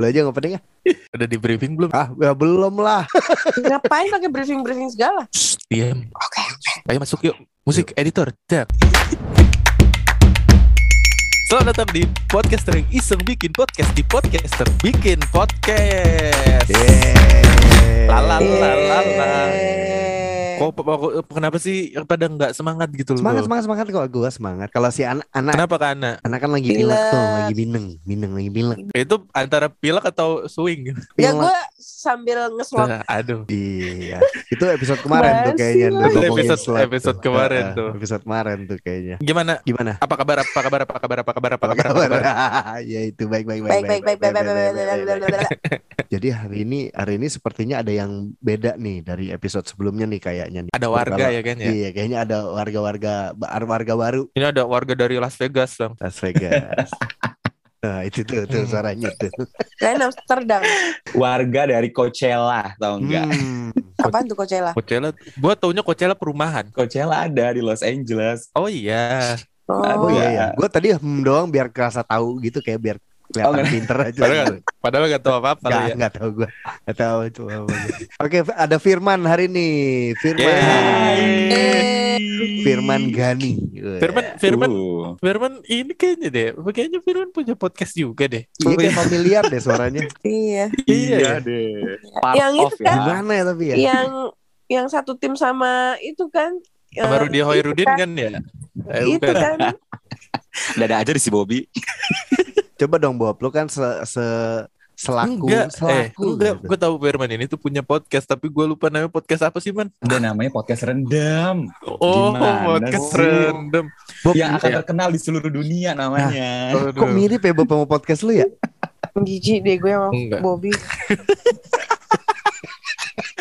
Lu aja nggak penting ya? Udah di briefing belum? Ah, ya belum lah. Ngapain pakai briefing briefing segala? Shh, diam. Oke oke. Ayo masuk yuk. Musik editor. Dak. Selamat datang di podcaster yang iseng bikin podcast di podcaster bikin podcast. Yeay. Lala, lala, lala. Yeay. Kok Kok kenapa sih pada nggak semangat gitu loh? Semangat, semangat, semangat kok gue semangat. Kalau si anak, anak kenapa kan anak? Anak kan lagi pilek. tuh, lagi mineng mineng lagi pilek. Itu antara pilek atau swing? Ya gue sambil ngeslot. Nah, aduh. Iya. Itu episode kemarin tuh kayaknya. Itu episode episode tuh. kemarin tuh. Episode kemarin tuh kayaknya. Gimana? Gimana? Apa kabar? Apa kabar? Apa kabar? Apa kabar? Apa kabar? Apa kabar? Ya itu baik baik baik baik baik baik baik. Jadi hari ini hari ini sepertinya ada yang beda nih dari episode sebelumnya nih kayak kayaknya nih. Ada warga ya kan ya? Iya, kayaknya ada warga-warga warga baru Ini ada warga dari Las Vegas, Bang. Las Vegas. nah, itu tuh, tuh suaranya tuh. Kalian Amsterdam. warga dari Coachella tau enggak Hmm. Apaan tuh Coachella? Coachella, gua taunya Coachella perumahan. Coachella ada di Los Angeles Oh iya. Oh Oh, iya, iya. gue tadi hmm doang biar kerasa tahu gitu kayak biir kelihatan Oh, enggak. pinter aja. Padahal Padahal gak tahu apa-apa Gak, lah ya. nggak tahu gue. Gak tahu itu apa. Oke, ada Firman hari ini. Firman. Eh, Firman Gani. Firman, Firman, Uh, Firman ini kayaknya deh. Kayaknya Firman punya podcast juga deh. Iya kayak familiar deh suaranya. Iya. Iya. deh Part Yang itu ya. kan. Gimana ya tapi ya? Yang yang satu tim sama itu kan. Sama eh, Rudi itu Hoirudin kan, kan ya? Eh, Itu bukan. kan. Dada aja di si Bobby Coba dong Bob, lu kan se, se- selaku Enggak, eh, selaku. enggak. gitu. Gue tahu Firman ini tuh punya podcast, tapi gue lupa namanya podcast apa sih, man? Ada namanya podcast rendam Oh, Gimana podcast sih? random. Bob, Yang akan Iya. terkenal di seluruh dunia namanya kok mirip ya Bob sama podcast lu ya? Jijik deh gue sama Enggak. Bobby.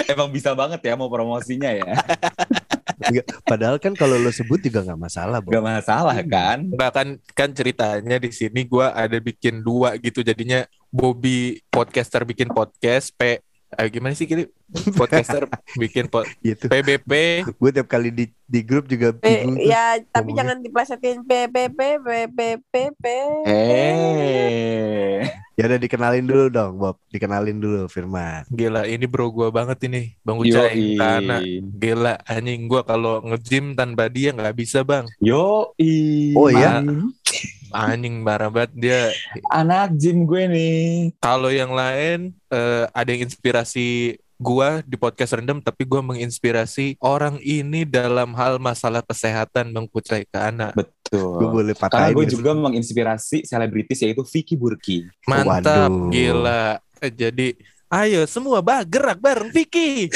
Emang bisa banget ya mau promosinya ya Enggak, Padahal kan kalau lu sebut juga nggak masalah, Bob. Gak masalah kan Enggak kan kan ceritanya di sini gua ada bikin dua gitu jadinya Bobby podcaster bikin podcast P eh, gimana sih kiri podcaster bikin pod, Gitu. PBP Gue tiap kali di di grup juga P, tuh. ya tapi ngomongnya. jangan diplesetin P P P P P P P. Eh Ya udah dikenalin dulu dong, Bob. Dikenalin dulu Firman. gila ini bro gua banget ini. Bang Ucai Yoi. Tana. Gila anjing gua kalau nge-gym tanpa dia nggak bisa bang. Yoi Oh, iya? anjing parah banget dia. Anak gym gue nih. Kalau yang lain eh, ada yang inspirasi gua di podcast rendam tapi gua menginspirasi orang ini dalam hal masalah kesehatan Bang Pucai ke anak Gue Betul boleh Karena patahin. gue juga menginspirasi selebritis yaitu Vicky Burki mantap Waduh. gila Eh, jadi ayo semua bah gerak bareng Vicky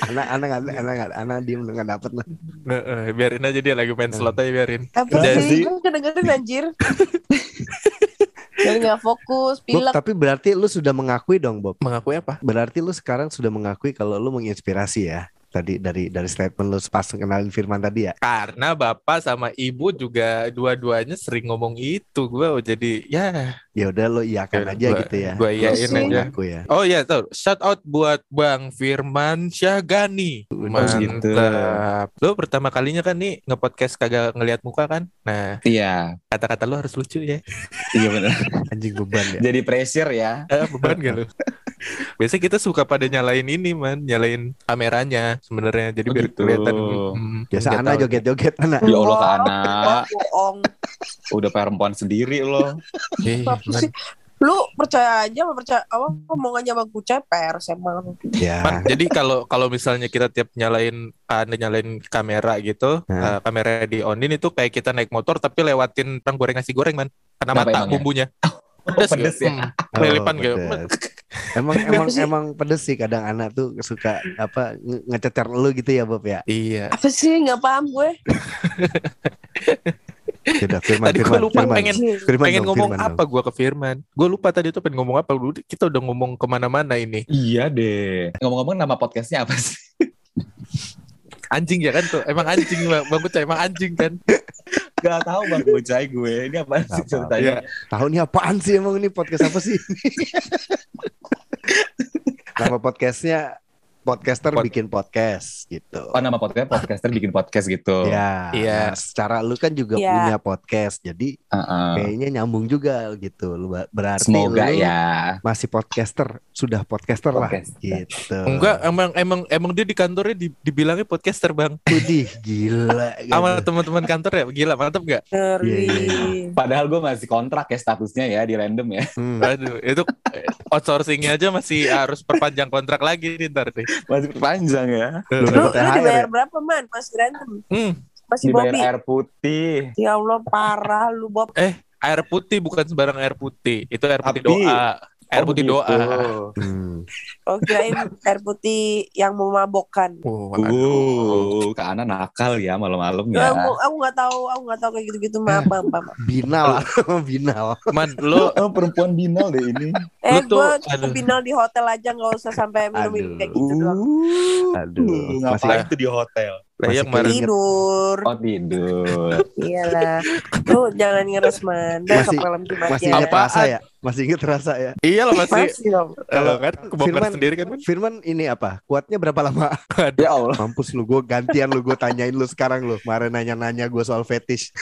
anak anak anak anak anak, anak diem nggak dapet lah. Nah, biarin aja dia lagi main slot aja biarin Apa Jadi- sih? Gue kedengerin anjir. Jadi nggak fokus, Bob, pilek. tapi berarti lu sudah mengakui dong, Bob. mengakui apa Berarti lu sekarang sudah mengakui kalau lu menginspirasi ya. Tadi dari dari statement lu pas kenalin Firman tadi ya. karena bapak sama ibu juga dua-duanya sering ngomong itu gue jadi ya Ya udah lu iyakan Ya, aja gua- gitu ya. gua iyain Lu aja. ya. Oh iya tuh, shout out buat Bang Firman Syahgani. gitu. Mantap. Lu pertama kalinya kan nih nge-podcast kagak ngelihat muka kan? Nah, Iya kata-kata lu harus lucu ya. Iya benar Anjing beban ya. Jadi pressure ya Eh, beban gak lu? Biasanya kita suka pada nyalain ini man, nyalain kameranya sebenarnya. Jadi Oh, biar gitu. kelihatan. hmm, Biasa anak joget-joget anak. Ya Allah ke anak bohong. Udah perempuan sendiri loh man. sih? Lu percaya aja apa percaya apa omongannya Bang Kucai pers emang. Ya. Man, jadi kalau kalau misalnya kita tiap nyalain anda nyalain kamera gitu, Nah. eh, kamera di onin itu kayak kita naik motor tapi lewatin orang goreng nasi goreng man. Karena Kenapa mata emangnya? bumbunya. Oh, Pedes, pedes ya? ya? Hmm, lilipan Oh, gitu. Emang emang emang pedes sih kadang anak tuh suka apa nge- ngececer lu gitu ya Bob ya. Iya. Apa sih nggak paham gue? Sudah Firman Tadi gue lupa Firman. pengen Firman pengen dong, ngomong Firman apa gue ke Firman. Gue lupa tadi tuh pengen ngomong apa. Dulu kita udah ngomong ke mana-mana ini. Iya deh Ngomong-ngomong nama podcastnya apa sih? Anjing ya kan tuh. Emang anjing bang. Emang anjing kan. Gak tahu bang Bocai gue Ini apa sih ceritanya? Dong. Tahu nih apaan sih emang ini podcast apa sih? Nama podcastnya podcaster Pod- bikin podcast gitu. Oh nama podcast podcaster bikin podcast gitu. Ya, Iya. nah, secara lu kan juga Iya. punya podcast, jadi Heeh. kayaknya nyambung juga gitu. Lu berarti Semoga lu ya. masih podcaster, sudah podcaster lah Podcaster. gitu. Enggak, emang emang emang dia di kantornya di- dibilangnya podcaster bang. Widih, gila. Sama gitu. teman-teman kantor ya, gila mantap nggak? Ngeri. Iya, iya, Padahal gue masih kontrak ya statusnya ya di random ya. Hmm. Aduh, itu outsourcingnya aja masih harus perpanjang kontrak lagi nih ntar nih. Masih panjang ya. Lu Lu, dibayar ya? berapa man? Mas Random? Hmm, Masih Dibayar Bobby? air putih. Ya Allah parah lu Bob. air putih bukan sembarang air putih, itu air putih Api. doa. Air Oh, putih begitu. doa. Hmm. Oh kirain air putih yang memabokkan. Oh, aduh. Uh, Kak Ana nakal ya malam-malam Ya. Aku, aku nggak tahu, aku nggak tahu kayak gitu-gitu maaf, maaf, maaf. Binal, binal. Man, lu Oh, perempuan binal deh ini. Eh, Lu tuh- gue aduh. binal di hotel aja nggak usah sampai minum kayak gitu doang. Aduh, ngapain masih- tuh di hotel? Lah ya Masih kemarin keinget. Tidur. Oh tidur. Iyalah. Lu jangan ngeres man. Besok Masih- malam Jumat Masih ya. inget Apaan? rasa ya? Masih inget rasa ya? iya lah masih Masih kalau kan kebongkar Firman- sendiri kan Man? Firman ini apa? Kuatnya berapa lama? ya Allah. Mampus lu, gue gantian lu, gue tanyain lu sekarang lu. Kemarin nanya-nanya gue soal fetish.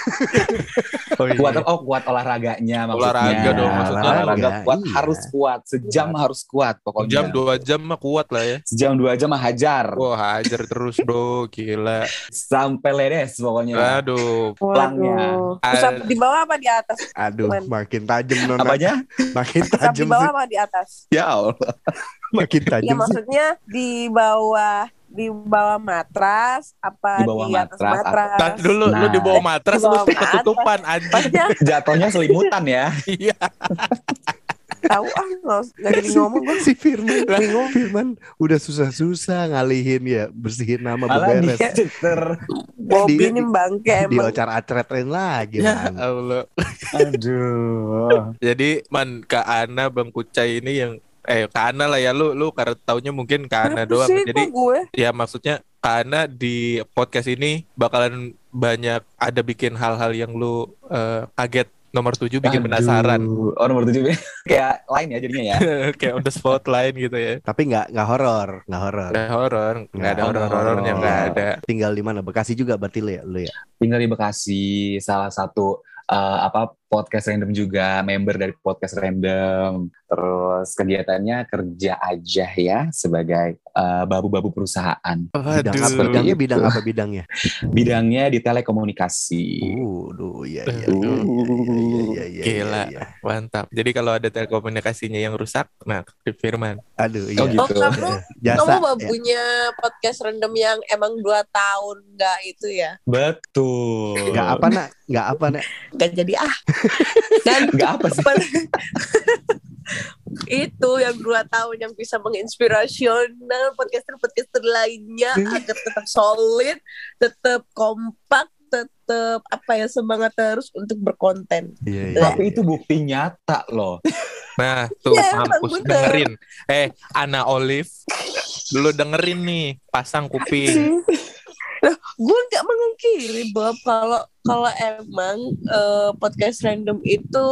Oh, iya. Kuat oh kuat olahraganya maksudnya. Olahraga dong, maksudnya. Olahraga kuat Iya. harus kuat. Sejam harus kuat pokoknya. jam dua jam mah kuat lah ya. Sejam dua jam mah hajar. Wah hajar terus bro, gila. Sampai ledes pokoknya. Aduh, Pelangnya. Pusat di bawah apa di atas? Aduh, Man. makin tajam nona. Apanya? Makin Pusat tajam di bawah apa di atas? Ya Allah. Makin tajam sih. maksudnya di bawah di bawah matras apa Di bawah atas matras, matras? Nah, dulu lu Nah. di bawah matras Di bawah lu ketutupan anjing. Jatuhnya selimutan ya. Iya. Tahu ah nggak nggak jadi ngomong gue. si Firman, Firman udah susah-susah ngalihin ya, bersihin nama Malah beberes. dia ter. Bobby Di- ini bangke Di emang. ocar acretin lagi, Ya man. Allah. Aduh. Jadi man Kak Ana Bang Kucai ini yang eh Kak Ana lah ya lu lu karena taunya mungkin Kak Ana Kenapa doang. sih Jadi gue? ya maksudnya Kak Ana di podcast ini bakalan banyak ada bikin hal-hal yang lu eh, kaget nomor 7 bikin Aduh. penasaran. Oh nomor tujuh kayak lain ya jadinya ya. Kayak on the spotlight gitu ya. Tapi nggak nggak horor, nggak horor. Ada horor, nggak ada Nggak horor. nggak ada. Tinggal di mana? Bekasi juga berarti lu ya, lu ya. Tinggal di Bekasi, salah satu eh, apa podcast random juga, member dari podcast random. Terus kegiatannya kerja aja ya sebagai eh, babu-babu perusahaan. Bidang apa? Waduh. Bidangnya bidang apa bidangnya? Bidangnya di telekomunikasi. Uh, duh, iya iya. Aduh. iya, iya, iya, Gila. iya, iya. Mantap. Jadi kalau ada telekomunikasinya yang rusak, nah Firman. Aduh, iya. Oh, gitu. Oh kamu Jasa. kamu ya. punya podcast random yang emang dua tahun nggak itu ya? Betul. Nggak apa nak? Nggak apa nak? Nggak jadi ah. Dan Nggak apa sih? itu yang dua tahun yang bisa menginspirasional podcaster-podcaster lainnya agar tetap solid, tetap kompak, tetap apa ya semangat terus untuk berkonten. Iya, iya. Tapi itu bukti nyata loh. Nah, tuh emang mampus bener. dengerin. Eh, Ana Olive, dulu dengerin nih, pasang kuping. Gue nggak mengungkiri Bob kalau kalau emang eh, podcast random itu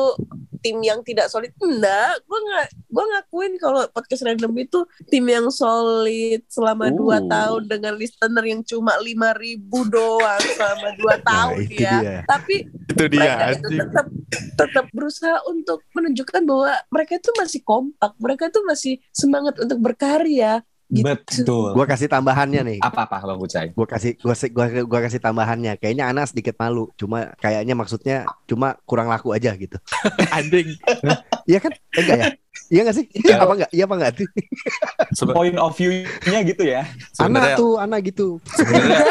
tim yang tidak solid enggak gue nggak gue ngakuin kalau podcast random itu tim yang solid selama dua Uh. tahun dengan listener yang cuma lima ribu doang selama dua Nah, tahun itu ya dia. tapi Itu dia mereka itu tetap tetap berusaha untuk menunjukkan bahwa mereka itu masih kompak mereka itu masih semangat untuk berkarya gitu. Betul. Gua kasih tambahannya nih. Apa-apa Bang Ucai? Gua kasih gua, gua gua kasih tambahannya. Kayaknya Ana sedikit malu. Cuma kayaknya maksudnya cuma kurang laku aja gitu. Anjing. Iya kan? Eh, Enggak ya? Iya enggak sih? Iya apa enggak? Iya apa enggak? Sebe- Point of view-nya gitu ya. Sebenarnya Ana tuh, Ana gitu. sebenarnya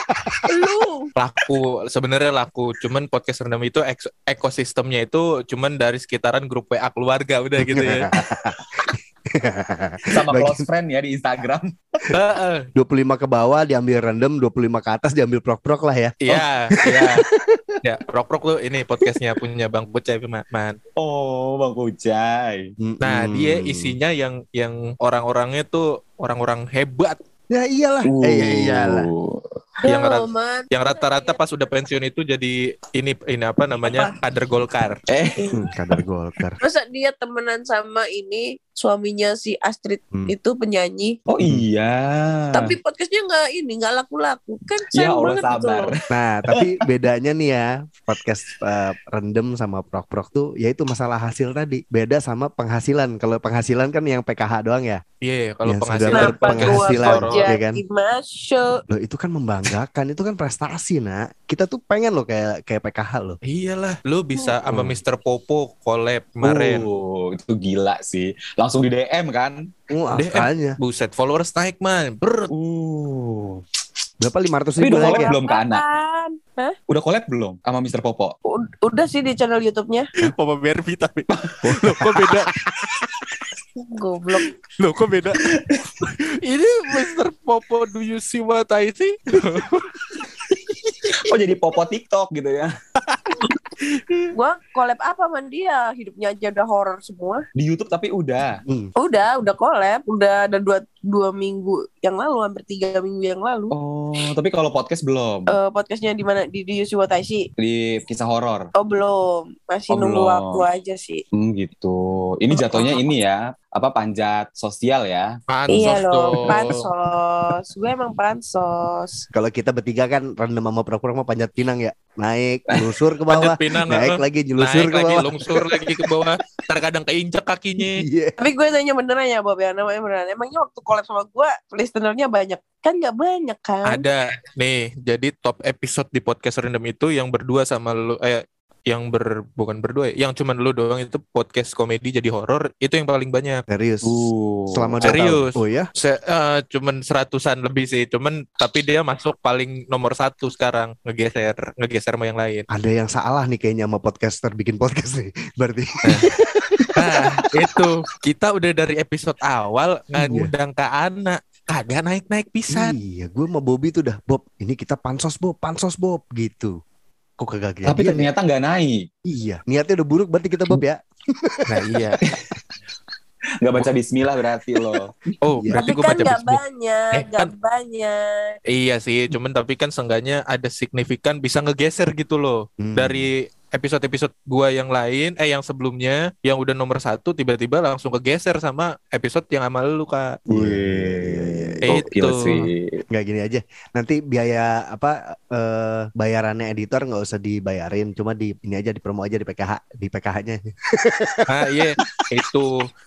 lu laku, sebenarnya laku. Cuman podcast rendam itu ekosistemnya itu cuman dari sekitaran grup WA keluarga udah gitu ya. Sama close friend ya di Instagram. Heeh. 25 ke bawah diambil random, 25 ke atas diambil prok-prok lah ya. Iya, iya. Ya, prok-prok lu ini podcastnya punya Bang Kucai Man. Oh, Bang Ucai. Nah, Mm-mm. dia isinya yang yang orang-orangnya tuh orang-orang hebat Ya iyalah. Eh, ya iyalah. Yang Ya, rat- Man. yang rata-rata pas udah pensiun itu jadi ini ini apa namanya kader Golkar. Eh, Hmm, kadar Golkar. Masa dia temenan sama ini suaminya si Astrid Hmm. itu penyanyi. Oh iya. Tapi podcastnya nggak ini nggak laku-laku kan ya Allah banget gitu sabar. loh. Nah, tapi bedanya nih ya podcast eh, random sama prok-prok tuh yaitu masalah hasil tadi. Beda sama penghasilan. Kalau penghasilan kan yang PKH doang ya. Iya, kalau Ya, penghasilan gua penghasilan, ya kan? masuk? Loh itu kan membanggakan, itu kan prestasi, Nak. Kita tuh pengen loh kayak kayak PKH loh. Iyalah, lu bisa sama Hmm. Mr. Popo collab kemarin. Oh, itu gila sih. Langsung di DM kan? Oh, DM. makanya. Buset, followers naik man. Brr. Uh. Berapa 500 Tapi ribu udah ya? belum ke anak? Hah? Udah collab belum sama Mr. Popo? U- Udah sih di channel YouTube-nya. Papa Barbie tapi. Loh, kok beda? Goblok. Loh, kok beda? Ini Mr. Popo, do you see what I see? Oh jadi Popo TikTok gitu ya? Gua collab apa man dia? Hidupnya aja udah horor semua. Di YouTube tapi udah. Hmm. Udah, udah collab. Udah ada dua, dua minggu yang lalu, hampir tiga minggu yang lalu. Oh, tapi kalau podcast belum? Eh, podcastnya di mana? Di, di Yusu Watashi. Di kisah horor. Oh belum, masih Oh, nunggu belum. waktu aja sih. Hmm, gitu. Ini jatuhnya ini ya, apa panjat sosial ya? Pansos iya loh, pansos. Gue emang pansos. Kalau kita bertiga kan random sama prok-prok mau panjat pinang ya. Naik, nyusur ke bawah, pinang, naik lagi, naik ke lagi, bawah. lungsur lagi ke bawah. Terkadang keinjak kakinya. Iya. Tapi gue nanya beneran ya Bob ya, namanya beneran. Emangnya waktu collab sama gue, listenernya banyak? Kan nggak banyak kan? Ada nih, jadi top episode di podcast random itu yang berdua sama lu eh yang ber bukan berdua ya, yang cuman lu doang itu podcast komedi jadi horor itu yang paling banyak. Serius. Uh. Selama Serius. tahun. Oh ya? Se eh, cuman seratusan lebih sih, cuman tapi dia masuk paling nomor satu sekarang ngegeser ngegeser sama yang lain. Ada yang salah nih kayaknya sama podcaster bikin podcast nih. Berarti. Nah itu kita udah dari episode awal Iya. ngundang ke anak kagak naik naik pisan. Iya, gue sama Bobby tuh udah Bob, ini kita pansos Bob, pansos Bob gitu. Kok kagak Tapi ya? ternyata nggak naik. Iya, niatnya udah buruk berarti kita Bob ya. Nah iya. Nggak baca bismillah berarti loh. Oh Iya. berarti gue kan baca nggak bismillah. banyak, Eh, nggak kan- banyak. Iya sih, cuman tapi kan seenggaknya ada signifikan bisa ngegeser gitu loh Hmm. dari episode-episode gua yang lain, eh yang sebelumnya yang udah nomor satu tiba-tiba langsung kegeser sama episode yang sama lu kak. Iya. Gokil Itu. sih. Nggak gini aja. Nanti biaya apa eh, bayarannya editor nggak usah dibayarin, cuma di ini aja di promo aja di PKH, di PKH-nya. Ah iya itu.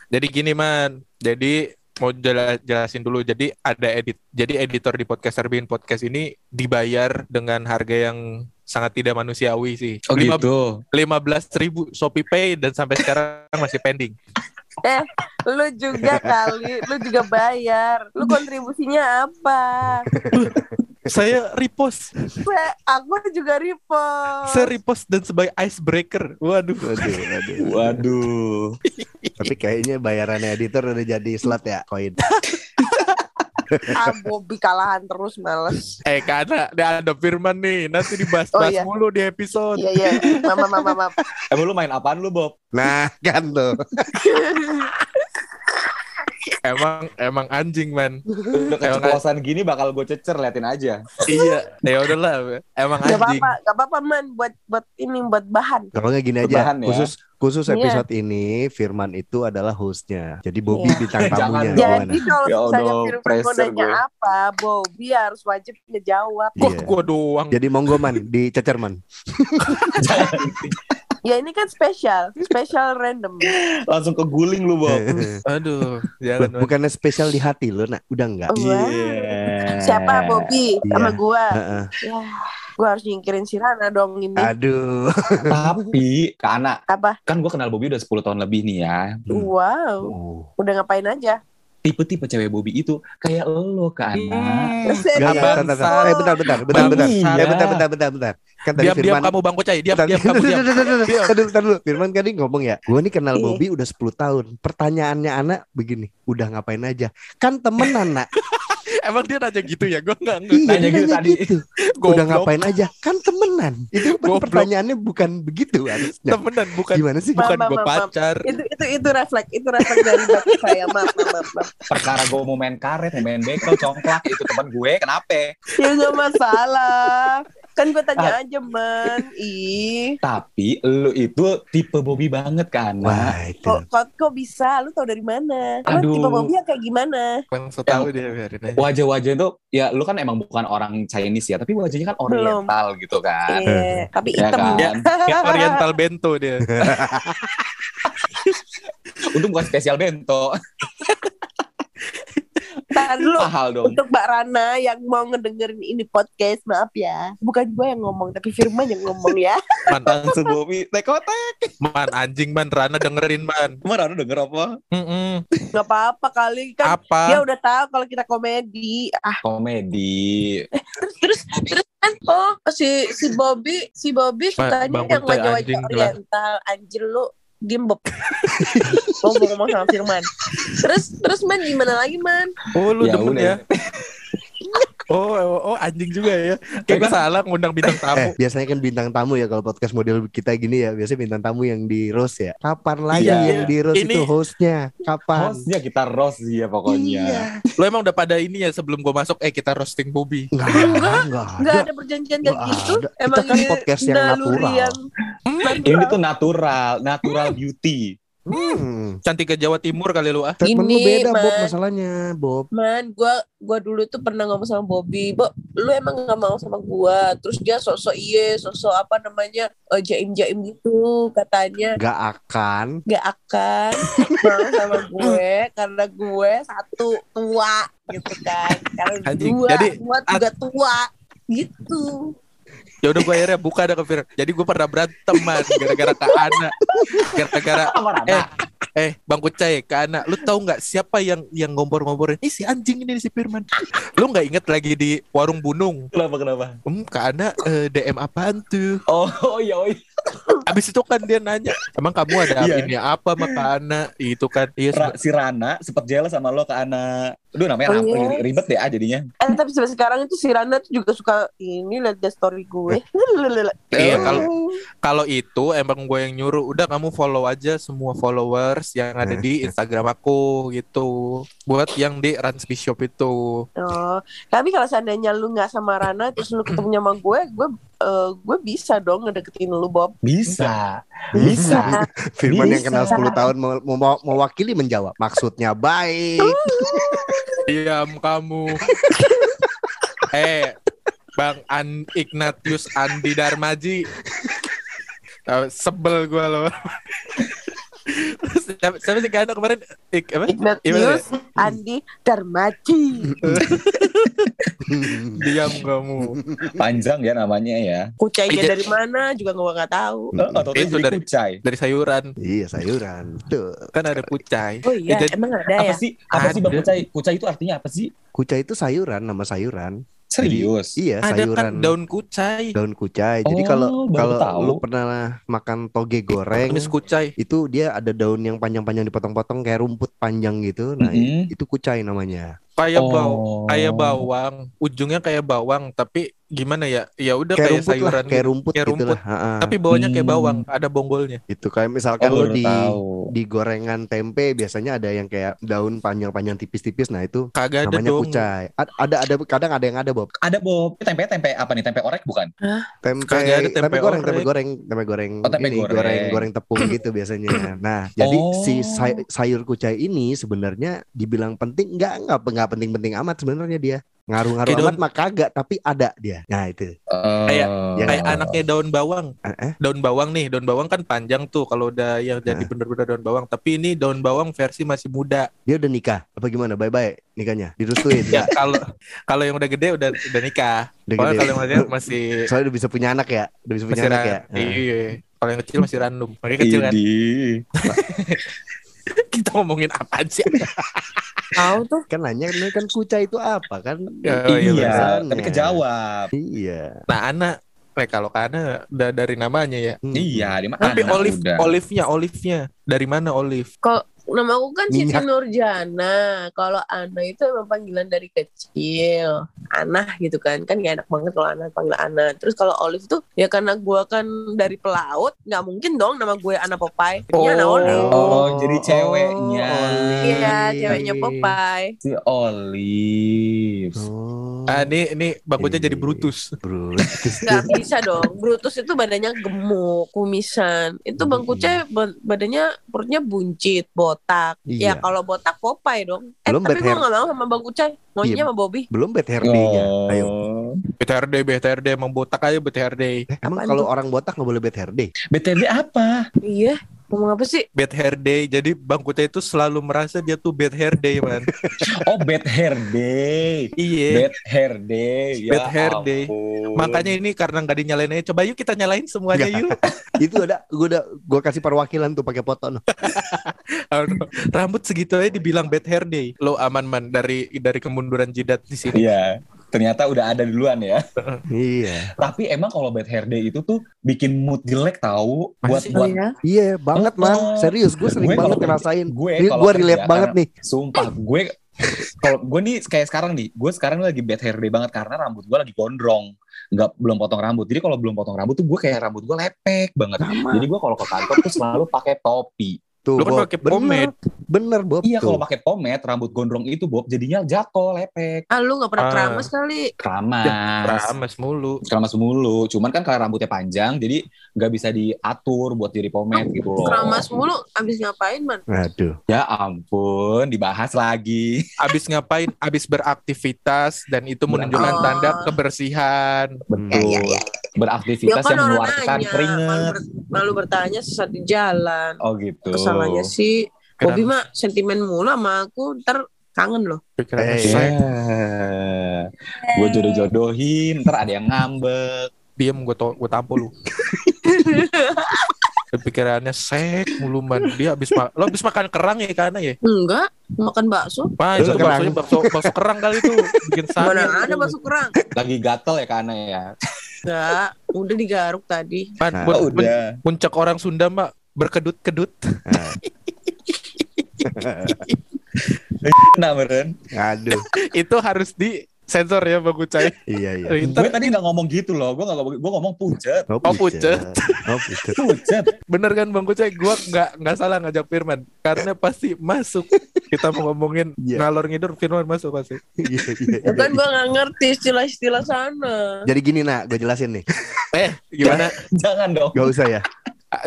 Jadi gini man, jadi mau jela- jelasin dulu. Jadi ada edit, jadi editor di podcast Arbin podcast ini dibayar dengan harga yang sangat tidak manusiawi sih. Oh Lima- gitu. 15 ribu Shopee Pay dan sampai sekarang masih pending. Eh, lu juga kali, lu juga bayar. Lu kontribusinya apa? Saya repost, Se- Aku juga repost. saya repost dan sebagai icebreaker. Waduh. Waduh, waduh. Waduh. Tapi kayaknya bayarannya editor udah jadi slot ya, koin. Ah, Bobby kalahan terus males. Eh karena ada, ada Firman nih, nanti dibahas-bahas Oh, iya. mulu di episode. Iya, iya. Mama, mama, mama. Emang lu main apaan lu Bob? Nah, kan tuh. Emang emang anjing man. Udah keceplosan gini bakal gue cecer liatin aja. iya. Ya udahlah, emang Gak anjing. apa-apa, gak apa-apa man buat buat ini buat bahan. Kalau nggak gini aja, Berbahan ya. khusus khusus Iya. episode ini Firman itu adalah hostnya. Jadi Bobby Iya. bintang Jangan tamunya. Jadi kalau Ya misalnya Firman mau nanya gue. apa, Bobby harus wajib ngejawab. Kok Iya. gua doang. Jadi monggo man, dicecer man. Ya ini kan spesial, spesial random. Langsung keguling lu Bob. Aduh, jangan. Bukannya spesial di hati lo, nak. Udah enggak. Iya. Siapa Bobby sama Iya. gua? Heeh. Ya, gua harus nyingkirin si Rana dong ini. Aduh. Tapi ke anak Apa? kan gue kenal Bobby udah 10 tahun lebih nih ya. Hmm. Wow, Oh. udah ngapain aja? Tipe-tipe cewek Bobby itu kayak lo ke anak. Hmm. Abang bentar, bentar. Eh, bentar, bentar, bentar, bentar. Iya. Eh, bentar, bentar, bentar, bentar. Kan tadi Diam, diam Firman kamu Bang Kocai, diam, Bentar, diam kamu diam. Diam. Tadi dulu. Firman tadi ngomong ya, gue nih kenal Iya. Bobby udah 10 tahun. Pertanyaannya anak begini, udah ngapain aja? Kan temenan, nak. Emang dia nanya gitu ya? Gua enggak enggak. Iya, Nanya gitu nanya tadi. gitu. Udah ngapain aja? Kan temenan. Itu kan pertanyaannya bukan begitu harusnya. Temenan bukan Gimana sih? bukan mam. pacar. Itu itu itu refleks, itu refleks dari bapak saya. Maaf, maaf, maaf, maaf. Perkara gue mau main karet, mau main bekel, congklak itu teman gue, kenapa? Ya nggak masalah. Kan gue tanya aja man. Ih. Tapi lu itu tipe Bobby banget kan? Wah itu. Kok, kok, kok bisa? Lu tau dari mana? Lu tipe Bobby yang kayak gimana? Bang so tahu dia biarin aja. Wajah-wajah itu ya lu kan emang bukan orang Chinese ya, tapi wajahnya kan Belum. oriental gitu kan. Iya, tapi Ya hitam. kan? Ya, kayak oriental bento dia. Untung bukan spesial bento. Ntar dulu. Mahal dong. Untuk Mbak Rana yang mau ngedengerin ini podcast, maaf ya. Bukan gue yang ngomong, tapi Firman yang ngomong ya. Man, Langsung Bobby tekotek. man anjing man Rana dengerin man. Kemarin lu denger apa? Mm-mm. Gak apa-apa kali kan. Apa? Dia udah tahu kalau kita komedi. Ah, Komedi. terus terus terus kan oh si si Bobby si Bobby sukanya bangun yang wajah-wajah oriental anjir lu gimbep oh gue ngomong sama Firman terus terus man gimana lagi man Oh lu Ya demen udah. ya? Oh, oh, oh, anjing juga ya. Kayak gue salah ngundang bintang Eh, tamu. biasanya kan bintang tamu ya kalau podcast model kita gini ya, biasanya bintang tamu yang di roast ya. Kapan lagi Iya. yang di roast Ini- itu hostnya? Kapan? Hostnya kita roast ya pokoknya. Iya. Lo emang udah pada ini ya sebelum gue masuk, eh kita roasting Bobby. Enggak, Enggak, enggak nggak ada. ada perjanjian kayak gitu ada. Kita emang kan ini podcast yang natural. yang Ini tuh natural, natural beauty. Hmm. Cantik ke Jawa Timur kali lu ah. Statement lu Ini, beda Bob Man. masalahnya Bob. Man, gua gua dulu tuh pernah ngomong sama Bobby, Bo, lu emang gak mau sama gua. Terus dia sosok iye, sosok apa namanya eh, jaim-jaim gitu katanya. Gak akan. Gak akan mau sama gue karena gue satu tua gitu kan. Karena Anjing, dua, jadi gua juga tua gitu. Ya udah gue akhirnya buka ada ke Fir. Jadi gue pernah berantem man gara-gara Kak Ana. Gara-gara eh eh Bang Kucai Kak Ana, lu tahu nggak siapa yang yang ngompor-ngomporin? Ih si anjing ini si Firman. Lu nggak inget lagi di warung Bunung? Kenapa kenapa? Hmm, Kak Ana eh, DM apaan tuh? Oh, oh iya, oh iya. Abis itu kan dia nanya, emang kamu ada Iya. ini apa sama Kak Ana? Itu kan, iya Ra- si Rana sempet jealous sama lo ke anak. Aduh namanya Oh, apa? iya. ribet deh ah jadinya. Eh tapi sampai sekarang itu si Rana tuh juga suka ini lihat the story gue. Iya, Oh. kalau kalau itu emang gue yang nyuruh, udah kamu follow aja semua followers yang ada di Instagram aku gitu. Buat yang di Ransby Shop itu. Oh, tapi kalau seandainya lu nggak sama Rana terus lu ketemu sama gue, gue eh, gue bisa dong ngedeketin lu Bob. Bisa, bisa. Firman yang Bisa. kenal 10 tahun mau, mau mewakili menjawab. Maksudnya baik. Diam kamu. eh, Bang An Ignatius Andi Darmaji. Eh, sebel gue loh. Siapa, siapa sih kan kemarin Ik, apa? Ignatius Andi Darmaji. Diam kamu. Panjang ya namanya ya. Kucainya dari mana juga gue nggak tahu. Oh, atau Itu dari- kucai. Dari sayuran. iya sayuran. Tuh. Kan ada kucai. Oh iya, Jadi- emang ada Apa ya? sih? Apa sih bang kucai? Kucai itu artinya apa sih? Kucai itu sayuran, nama sayuran. Serius? Iya, Ada sayuran. kan daun kucai. daun kucai. Jadi Oh, kalau kalau tahu. lu pernah makan toge goreng, Tumis kucai. itu dia ada daun yang panjang-panjang dipotong-potong kayak rumput panjang gitu. Nah, Mm-mm. itu kucai namanya. Kayak Oh. bau, kayak bawang. Ujungnya kayak bawang, tapi gimana ya? Ya udah Kayak kayak, rumput lah, sayuran kayak gitu. rumput Kayak gitu rumput. lah. Ha-ha. Tapi bawahnya kayak Hmm. bawang, ada bonggolnya. itu kayak misalkan Oh, di tahu. di gorengan tempe biasanya ada yang kayak daun panjang-panjang tipis-tipis. Nah, itu Kagak ada namanya dong. kucai. A- Ada ada kadang ada yang ada Bob. Ada Bob. Tempe tempe apa nih? Tempe orek bukan? Tempe Kagak ada tempe goreng, orek. tempe goreng, tempe goreng Oh, tempe ini goreng. goreng goreng tepung gitu biasanya. Nah, jadi Oh. si say- sayur kucai ini sebenarnya dibilang penting enggak enggak enggak penting-penting amat sebenarnya dia. Ngaruh-ngaruh amat mah kagak, tapi ada dia. Nah, itu. Kayak Ya, Kayak Oh. anaknya daun bawang. Eh, eh? Daun bawang nih, daun bawang kan panjang tuh kalau udah yang jadi Nah. bener-bener daun bawang. Tapi ini daun bawang versi masih muda. Dia udah nikah apa gimana? Bye-bye nikahnya. Direstuin Ya kalau kalau yang udah gede udah udah nikah. Udah Kalau gede. kalau yang masih masih Soalnya udah bisa punya anak ya. Udah bisa punya masih anak ya. Nah. Iya. Kalau yang kecil masih random. Makanya kecil kan. Kita ngomongin apa sih? Tahu tuh. Kan nanya ini kan kucai itu apa kan? Ya, oh, Iya, bahasannya. tapi kejawab. Iya. Nah, anak Eh, kalau karena udah dari namanya ya. Hmm. Iya, di mana? Tapi olive, udah. olive-nya, olive-nya dari mana olive? Nama aku kan Siti Minyak. Nurjana. Kalau Ana itu emang panggilan dari kecil. Ana gitu kan. Kan gak enak banget kalau Ana panggil Ana. Terus kalau Olive tuh ya karena gue kan dari pelaut. nggak mungkin dong nama gue Ana Popeye. Ini Ana Olive. Oh, jadi Oh, ceweknya. Iya, ceweknya Popeye. Si Olive. Oh. Ah, ini ini bangkunya jadi. Brutus. Brutus. Gak bisa dong. Brutus itu badannya gemuk, kumisan. Itu Bang Kuce ba- badannya perutnya buncit, botak. Iya. Ya kalau botak Popeye dong. Eh Belum tapi gue gak mau sama Bang Kuce. Maunya Iya. sama Bobby. Belum bad hair day-nya. Ayo. Oh. BTRD, BTRD emang botak aja BTRD. Eh, emang kalau orang botak nggak boleh bad hair day? BTD apa? Iya. Ngomong apa sih? Bad hair day. Jadi Bang Kuce itu selalu merasa dia tuh bad hair day, man. Oh, bad hair day. iya. Bad hair day. Ya Bad hair day. ampun. Makanya ini karena nggak dinyalain aja. Coba yuk kita nyalain semuanya Nggak. yuk. Itu ada gue udah gue kasih perwakilan tuh pakai foto no. Rambut segitu aja dibilang bad hair day. Lo aman man dari dari kemunduran jidat di sini. Iya. Ternyata udah ada duluan ya. iya. Tapi emang kalau bad hair day itu tuh bikin mood jelek tahu buat sih? buat ya? Iya banget man. Oh. Serius gue sering Gue banget ngerasain. gue gue kerja, relate banget karena- nih. Sumpah gue kalau gue nih kayak sekarang nih, gue sekarang lagi bad hair day banget karena rambut gue lagi gondrong, nggak belum potong rambut. Jadi kalau belum potong rambut tuh gue kayak rambut gue lepek banget. Sama. Jadi gue kalau ke kantor tuh selalu pakai topi. Tuh, Lo kan pakai pomade. bener Bob. Iya kalau pakai pomade rambut gondrong itu Bob jadinya jatuh lepek, Ah lu gak pernah Ah. keramas kali. keramas, Rames mulu. keramas mulu. Cuman kan kalau rambutnya panjang jadi nggak bisa diatur buat jadi pomade gitu loh. Keramas mulu abis ngapain man? Aduh. Ya ampun, dibahas lagi. Abis ngapain? Abis beraktivitas dan itu menunjukkan Oh. tanda kebersihan. Betul. Ya, ya, ya. Beraktivitas kan yang mengeluarkan nanya, keringat. ber- malu bertanya sesat di jalan. Oh gitu. Kesalahannya sih Kenapa? Bobby mah sentimen mulu sama aku ntar kangen loh. Pikirannya Eh. sek. gue jodoh-jodohin, ntar ada yang ngambek. Diem gue to gue tampol lu. Pikirannya sek mulu man. Dia abis ma lo abis makan kerang ya karena ya. Enggak, makan bakso. Wah, Lu itu bakso, bakso kerang kali itu bikin sakit. Mana ada bakso kerang? Lagi gatel ya karena ya. Enggak, udah digaruk tadi. Man, Nah, Oh, udah. puncak orang Sunda mbak berkedut-kedut. Nah, meren. Aduh. itu harus di sensor ya Bang Ucai. Iya iya. Gue tadi nggak ngomong gitu loh. Gue nggak ngomong, gue ngomong pucet. Oh, pucet. Oh pucet. Pucet. bener kan Bang Ucai? Gua nggak nggak salah ngajak Firman karena pasti masuk. Kita mau ngomongin Iya. ngalor ngidur Firman masuk pasti. Iya iya. Ya iya. kan gua nggak ngerti istilah-istilah sana. Jadi gini nak, gue jelasin nih. Eh gimana? Jangan dong. Gak usah ya.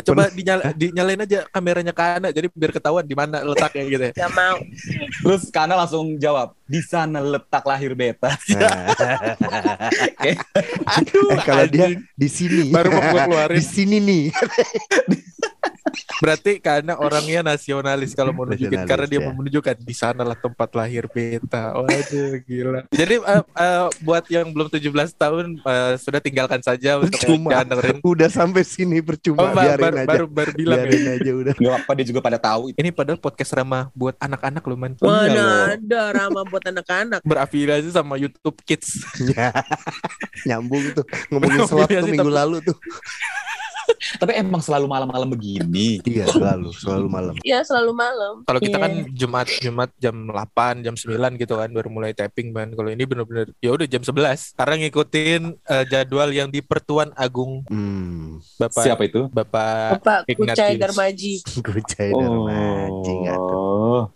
Coba dinyala, dinyalain aja kameranya ke Ana jadi biar ketahuan di mana letaknya gitu ya. Gak mau. Terus Kana langsung jawab, di sana letak lahir beta. Nah, Aduh, kalau dia di sini, baru mau gua di sini nih. Berarti karena orangnya nasionalis kalau mau nunjukin Nasionalis, karena dia ya. mau menunjukkan di sanalah tempat lahir beta. Waduh, gila. Jadi eh, eh, buat yang belum 17 tahun eh, sudah tinggalkan saja untuk Percuma. jangan dengerin. Udah sampai sini Oh, percuma. ba- biarin baru, aja. baru baru bilang ya. biarin aja udah. Gak apa-apa dia juga pada tahu. Ini padahal podcast ramah buat anak-anak loh man. Iya. Mana ada ramah buat anak-anak. Berafiliasi sama YouTube Kids. Ya. Nyambung tuh ngomongin sih, minggu tapi- lalu tuh. Tapi emang selalu malam-malam begini. Iya selalu selalu malam. Ya selalu malam. Kalau kita Iya. kan Jumat Jumat jam 8, jam 9 gitu kan baru mulai tapping man. Kalau ini bener-bener ya udah jam 11 karena ngikutin eh, jadwal yang di Pertuan Agung Hmm. Bapak Siapa itu? Bapak Bapak Ignatius. Kucai Darmaji. Gue cair darmaji. Oh.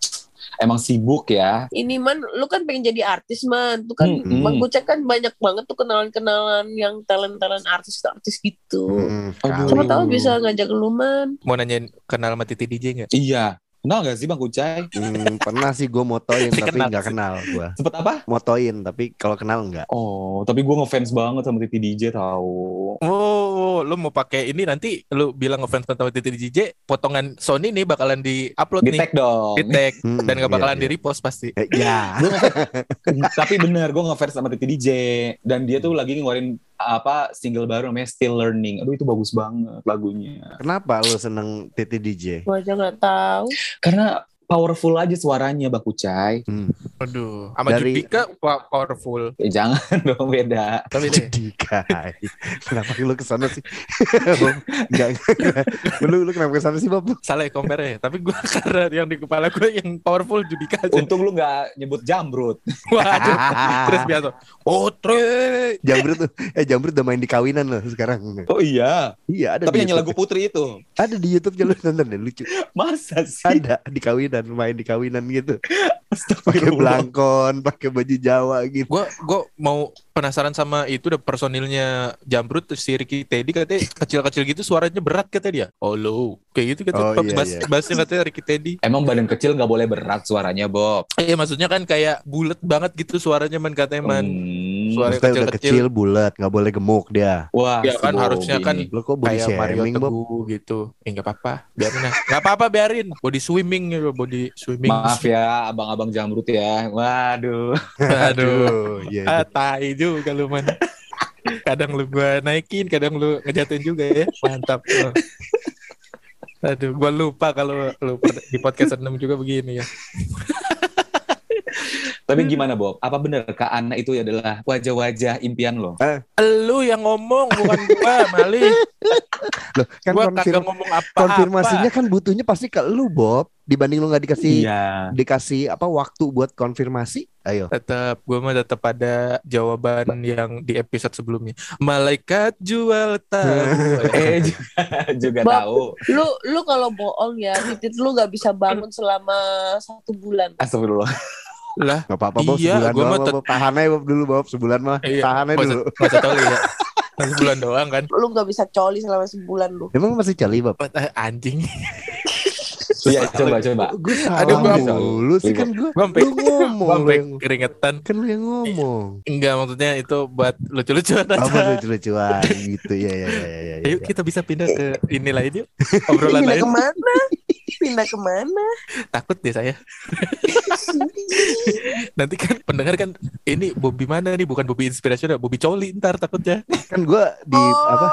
Emang sibuk ya. Ini man, lu kan pengen jadi artis man. Tuh kan Hmm, Bang hmm. Kan banyak banget tuh kenalan-kenalan yang talent-talent artis-artis gitu. Hmm. Siapa tahu bisa ngajak lu man. mau nanyain kenal sama Titi DJ nggak? Iya. Kenal gak sih Bang Kucai? Hmm, pernah sih gue motoin tapi sih. kenal gue. Sempet apa? Motoin tapi kalau kenal nggak. Oh, tapi gue ngefans banget sama Titi DJ tahu. Oh, lu mau pakai ini nanti lu bilang ngefans sama Titi DJ, potongan Sony nih bakalan di-upload Di nih. tag dong. Di tag Hmm, dan gak iya, bakalan iya. di-repost pasti. Eh, ya. tapi bener gue ngefans sama Titi DJ dan dia tuh lagi ngeluarin apa single baru namanya Still Learning. Aduh itu bagus banget lagunya. Kenapa lu seneng Titi DJ? Gua aja nggak tahu. Karena powerful aja suaranya Bang Kucai. Aduh, sama Dari- Judika powerful. Eh, jangan dong beda. Tapi kai. Kenapa lu ke sana sih? Enggak, enggak. Lu, lu kenapa ke sana sih, Bob? salah ya compare ya. Tapi gue karena yang di kepala gue yang powerful Judika aja. Untung lu nggak nyebut jamrut. Waduh, terus biasa. Putri. Jambrut tuh, eh Jambrut udah main di kawinan loh sekarang. Oh iya. Iya ada Tapi nyanyi lagu. Putri itu. Ada di YouTube jalur nonton deh lucu. Masa sih? Ada di kawinan, main di kawinan gitu. Pakai Astagfirullah. belangkon, pakai baju Jawa gitu. Gue gue mau penasaran sama itu udah personilnya Jambrut terus si Ricky Teddy katanya kecil-kecil gitu suaranya berat kata dia. Oh lo, kayak gitu Oh, kata iya, bass, iya. bassnya katanya Ricky Teddy. Emang badan kecil nggak boleh berat suaranya, Bob. Iya maksudnya kan kayak bulat banget gitu suaranya man katanya man. Hmm. Suara Maksudnya udah kecil-kecil. kecil, bulat, nggak boleh gemuk dia. Wah, Ya kan, harusnya kan. Lo kok body kayak Mario? Teguh gitu. Eh nggak apa-apa, biarin lah. Nggak apa-apa biarin. Body swimming gitu, body swimming. Maaf ya, abang-abang jamrut ya. Waduh. Aduh. Iya, Ah, tai juga lu man. Kadang lu gua naikin, kadang lu ngejatuhin juga ya. Mantap. lu. Aduh, gua lupa kalau lu di podcast 6 juga begini ya. Tapi gimana, Bob? Apa benar Kak Ana itu adalah wajah-wajah impian lo? Lu yang ngomong bukan gua, Mali. Loh, kan Gua konfir- kagak ngomong apa-apa. konfirmasinya kan butuhnya pasti ke lu, Bob. Dibanding lu nggak dikasih Iya. dikasih apa waktu buat konfirmasi. Ayo. tetap gue mah tetap ada jawaban yang di episode sebelumnya malaikat jual tahu Eh juga, juga Bob. tahu. Lu lu kalau bohong ya, titit lu nggak bisa bangun selama satu bulan. Astagfirullah. Lah Gak apa-apa, Bob. Iya, Sebulan gua doang, tet-. Tahan aja, Bob, dulu, Bob. Sebulan mah. Iya, Tahan aja dulu. masa coli ya Masa bulan doang kan Lu nggak bisa coli selama sebulan lu. Emang masih cali, Bob? Eh, anjing Iya, coba coba. Gue Aduh, gua- mulu sih kan gue. Sampai Lu ngomong, sampai lu yang- keringetan kan lu yang ngomong. enggak maksudnya itu buat lucu-lucuan aja Apa lucu-lucuan gitu ya ya ya ya. ayo ya. kita bisa pindah ke ini lain yuk obrolan lain ke mana? Pindah ke mana? takut deh saya nanti kan pendengar kan ini Bobby mana nih bukan Bobby inspirasional Bobby coli ntar takutnya Kan gue di apa?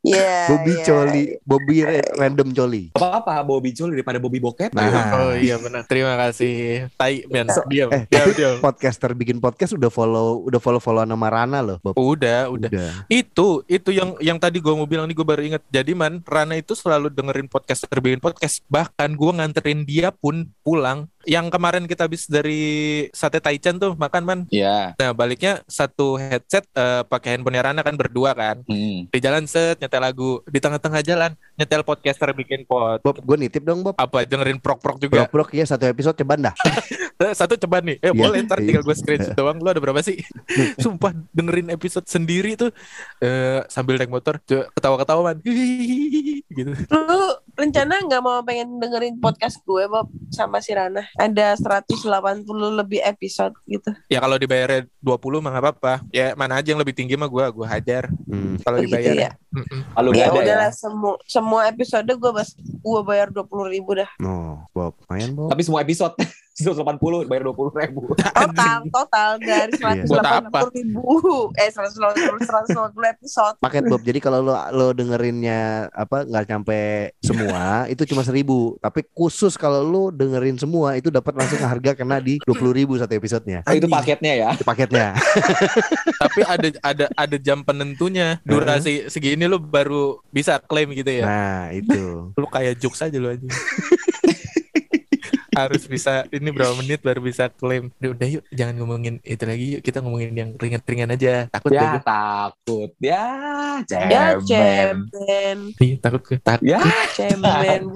Iya. Bobby iya. Coli, Bobby ra- random Coli. Apa-apa Bobby Col daripada Bobby Bokep. Nah. oh iya benar terima kasih tai Mian diam Eh, diam tapi diam podcaster bikin podcast udah follow udah follow follow nama Rana loh, Bob. udah udah Itu, itu yang yang tadi gue mau bilang nih gue baru inget. Jadi man, Rana itu selalu dengerin podcast terbikin podcast. Bahkan gue nganterin dia pun pulang. Yang kemarin kita habis dari sate Taichan tuh makan man. Iya. Nah baliknya satu headset eh, pakai handphone Rana kan berdua kan. Hmm. Di jalan set nyetel lagu. Di tengah-tengah jalan nyetel podcaster bikin pod. Bob, gue nitip dong, Bob. Apa dengerin prok-prok juga? Brok-brok ya satu episode coba dah. Eh, Satu coba nih. Eh Iya. boleh ntar tinggal gue Iya. screenshot doang. Lu ada berapa sih? Sumpah dengerin episode sendiri tuh eh, sambil naik motor co- ketawa-ketawa man. gitu. Lu rencana nggak mau pengen dengerin podcast gue Bob sama si Rana? Ada 180 lebih episode gitu. Ya kalau dibayarnya 20 mah nggak apa-apa. Ya mana aja yang lebih tinggi mah gua gua hajar. Hmm. Kalau Oh, gitu dibayar. ya? Kalau Ya ada ya. udahlah semua semua episode gue bas gue bayar 20 ribu dah. No, Bob, lumayan Bob. Tapi semua episode 180 bayar 20 ribu. Total total dari Iya. 180 Buat apa? ribu eh 180 180 episode. Paket Bob. Jadi kalau lo lo dengerinnya apa nggak sampai semua itu cuma seribu. Tapi khusus kalau lo dengerin semua itu dapat langsung harga kena di dua puluh ribu satu episodenya. Oh, itu paketnya ya. Itu paketnya. Tapi ada ada ada jam penentunya. Durasi segini lu baru bisa klaim gitu ya. Nah itu. Lu kayak jokes aja lu aja. Harus bisa ini berapa menit baru bisa klaim. Udah, udah yuk jangan ngomongin itu lagi yuk kita ngomongin yang ringan-ringan aja. Takut deh Ya gua. takut. Ya Ya cemen. cemen, Ih, takut gue. Takut. Ya cemen.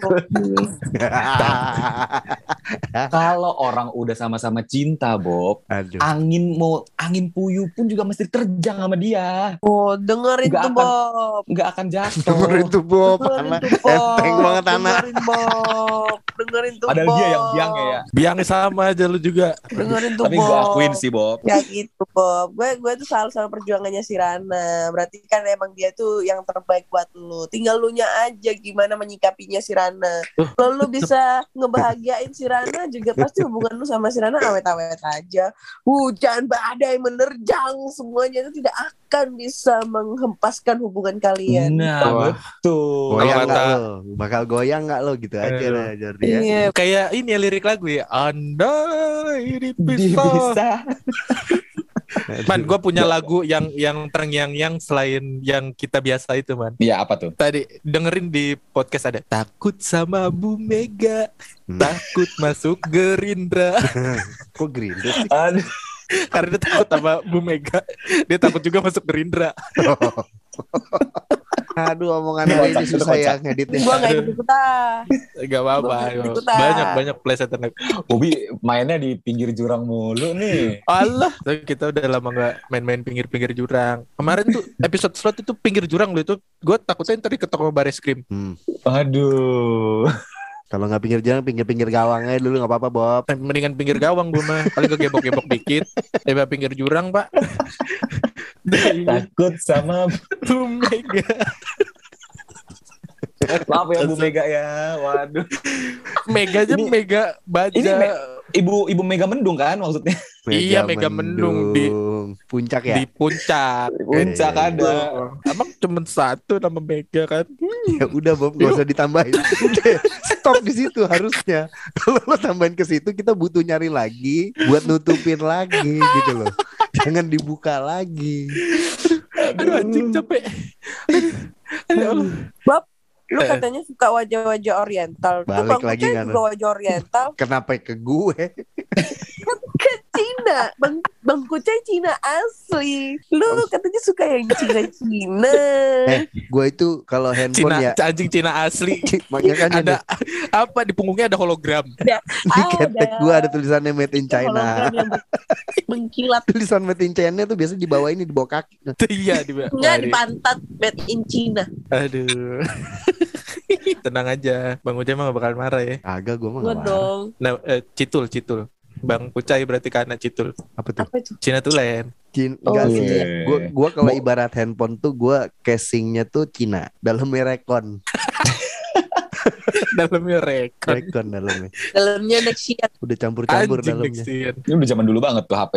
Kalau orang udah sama-sama cinta Bob, Aduh. angin mau angin puyuh pun juga mesti terjang sama dia. Oh dengerin Nggak tuh akan- Bob. Nggak akan jatuh. Dengerin tuh Bob. Dengerin tuh Bob. enteng banget anak. Dengerin Bob. Dengerin tuh Padahal Bob. dia yang biangnya ya. Biang sama aja lu juga. Dengerin tuh Tapi Bob. gue akuin sih Bob. Ya gitu Bob Gue gue tuh selalu sama perjuangannya si Rana Berarti kan emang dia tuh yang terbaik buat lu Tinggal lu nya aja gimana menyikapinya si Rana Kalau lu bisa ngebahagiain si Rana juga pasti hubungan lu sama si Rana awet-awet aja. Hujan badai menerjang semuanya itu tidak akan bisa menghempaskan hubungan kalian. Nah, Wah. betul. Goyang kata- lo? Bakal goyang nggak lo gitu aja lah Jordi ya. Iya, Kayak ini ya lirik lagu ya. Anda ini bisa. Bisa. Man, gue punya lagu yang yang terngiang-ngiang selain yang kita biasa itu, man. Iya, apa tuh? Tadi dengerin di podcast ada takut sama Bu Mega, Hmm. takut masuk Gerindra. Kok Gerindra sih? Aduh. Karena dia takut sama Bu Mega, dia takut juga masuk Gerindra. Aduh omongan hari ini Kocak, susah ya kocak. ngeditnya. gua nggak ikut ikutan. Gak apa-apa. Banyak banyak plesetan. Bobby mainnya di pinggir jurang mulu nih. Allah, Tapi kita udah lama nggak main-main pinggir-pinggir jurang. Kemarin tuh episode slot itu pinggir jurang loh itu. Gue takutnya ntar diketok sama baris krim. Hmm. Aduh. Kalau nggak pinggir jalan, pinggir-pinggir gawang aja dulu nggak apa-apa Bob. Eh, Mendingan pinggir gawang gue mah. Paling kegebok-gebok dikit. Daripada pinggir jurang pak. Takut sama Bu Mega. Maaf ya Bu Mega ya. Waduh. Mega aja Ini- Mega baja. ini Me- Ibu Ibu Mega Mendung kan maksudnya? Iya, Mega Mendung di- puncak ya. di puncak. Puncak iya, ada. Emang cuma satu nama Mega kan? Ya udah Bob, nggak usah ditambahin. Stop di situ harusnya. Kalau lo tambahin ke situ, kita butuh nyari lagi buat nutupin lagi gitu loh. Jangan dibuka lagi. Aduh anjing capek. Aduh, Allah. Lu Eh. katanya suka wajah-wajah oriental. Balik Bang lagi Kucai kan. juga wajah oriental. Kenapa ke gue? Cina, Bang Bang Kucai Cina asli. Lu katanya suka yang Cina-Cina. Eh, gue itu kalau handphone Cina, ya, anjing Cina asli. makanya kan ada apa di punggungnya ada hologram. di ketek gue ada tulisannya made in China. mengkilat. Tulisan made in China tuh biasa di bawah ini di bawah kaki. Iya di Enggak di pantat made in China. Aduh. Tenang aja, Bang Ucai mah gak bakal marah ya. Agak gue mah Gua nggak marah. dong. Nah, eh, Citul, Citul. Bang Kucai berarti karena Citul. Apa tuh? Apa itu? Cina Tulen. Cina, Oh, enggak sih. iya. Gue gua kalau ibarat handphone tuh gue casingnya tuh Cina, dalamnya Recon, Dalamnya rekon. Recon dalamnya. Dalamnya Nexian. Udah campur-campur Anjing dalamnya. Nexian. Ini udah zaman dulu banget tuh HP.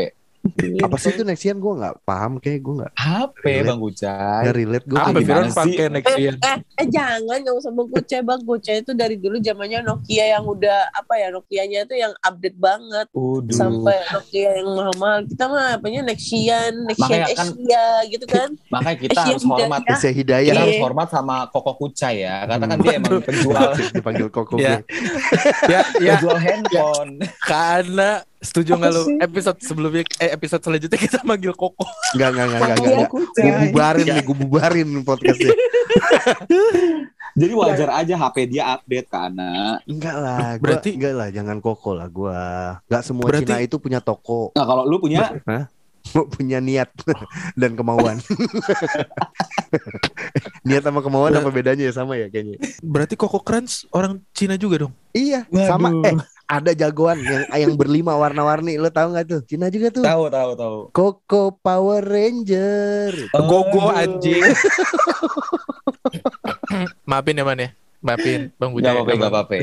Apa sih itu Nexian gue nggak paham kayak gue nggak HP Relate. Bang Kucai. nggak relate gue Apa gimana sih? pakai Nexian? Eh, eh jangan nggak usah Bang Kucai Bang Kucai itu dari dulu zamannya Nokia yang udah apa ya Nokianya itu yang update banget Waduh. sampai Nokia yang mahal-mahal kita mah apanya Nexian Nexian Makanya kan- Asia gitu kan Makanya kita Asia harus hormat. Saya Hidayah Kita Iya. harus hormat sama Koko Kucai ya. Karena kan dia emang penjual dipanggil Koko Ya. gue. ya, ya, penjual handphone. karena setuju nggak lu episode sebelumnya eh episode selanjutnya kita manggil Koko. Enggak enggak enggak enggak. Enggak. Gue bubarin nih, gue bubarin podcastnya. Jadi wajar aja HP dia update ke anak. Enggak lah, gua, Berarti- enggak lah, jangan Koko lah gue. Enggak semua Berarti- Cina itu punya toko, Nah kalau lu punya punya niat dan kemauan. niat sama kemauan apa bedanya ya sama ya kayaknya. Berarti Koko Crunch orang Cina juga dong. Iya, Waduh. sama eh ada jagoan yang yang berlima warna-warni, lo tahu nggak tuh? Cina juga tuh. tahu tahu tahu. Koko Power Ranger. Gogo Aduh. anjing. Maafin ya man ya. Maafin Bang Gak Bujaya. apa-apa, apa-apa.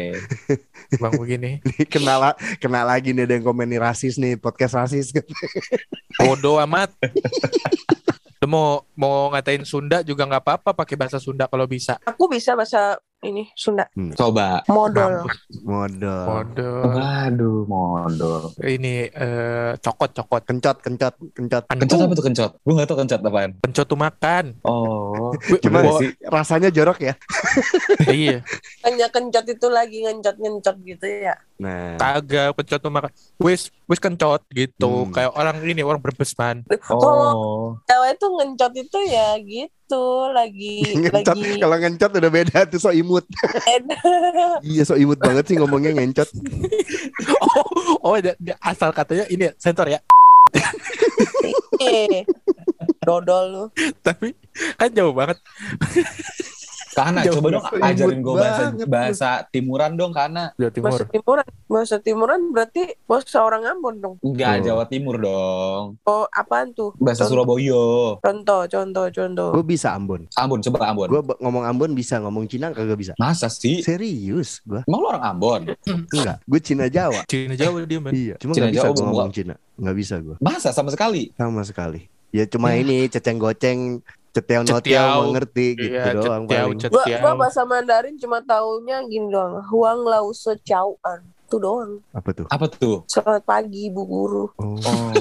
Bang begini. Nih, kena, la- kena lagi nih ada yang komen nih rasis nih, podcast rasis. Bodoh amat. Lu mau mau ngatain Sunda juga nggak apa-apa pakai bahasa Sunda kalau bisa. aku bisa bahasa ini Sunda Coba. modal Modal. Bodoh. Waduh, modal. Ini eh, cokot cokot. Kencot, kencot, kencot. Kencot apa tuh kencot? Gue gak tau kencot apaan. Pencot tuh makan. Oh. Cuma Gua- sih rasanya jorok ya. iya. hanya kencot itu lagi ngencot ngencot gitu ya Nah, Kagak pencot tuh makan. Wis wis kencot gitu. Hmm. Kayak orang ini orang berbes man. kalau Oh. cewek itu ngencot itu ya gitu lagi ngencot. lagi Kalau ngencot udah beda tuh so imut. iya so imut banget sih ngomongnya ngencot. oh, oh asal katanya ini ya, sensor ya. eh dodol lu Tapi kan jauh banget. Kana, Jauh coba dong ajarin gue bahasa Banget bahasa timuran dong, Kana. Jawa Timur. Bahasa timuran. Bahasa timuran berarti bahasa orang Ambon dong. Enggak, Oh. Jawa Timur dong. Oh, apaan tuh? Bahasa Contoh. Surabaya. Contoh, contoh, contoh. Gue bisa Ambon. Ambon, coba Ambon. Gue ngomong Ambon bisa, ngomong Cina kagak bisa. Masa sih? Serius gue? Emang lu orang Ambon? Enggak, gue Cina Jawa. Cina Jawa dia man. Iya, cuma Cina nggak bisa Jawa, gue gua- ngomong Cina. Nggak bisa gue, Masa sama sekali? sama sekali. Ya cuma ini ceceng goceng, ceteau notiau Cetiau. mengerti gitu Iya, doang cetiau, paling. Gua, cetiau. gua bahasa Mandarin cuma taunya gini doang. Huang lau secauan. Itu doang. Apa tuh? Apa tuh? Selamat pagi, Bu Guru. Oh. Oh.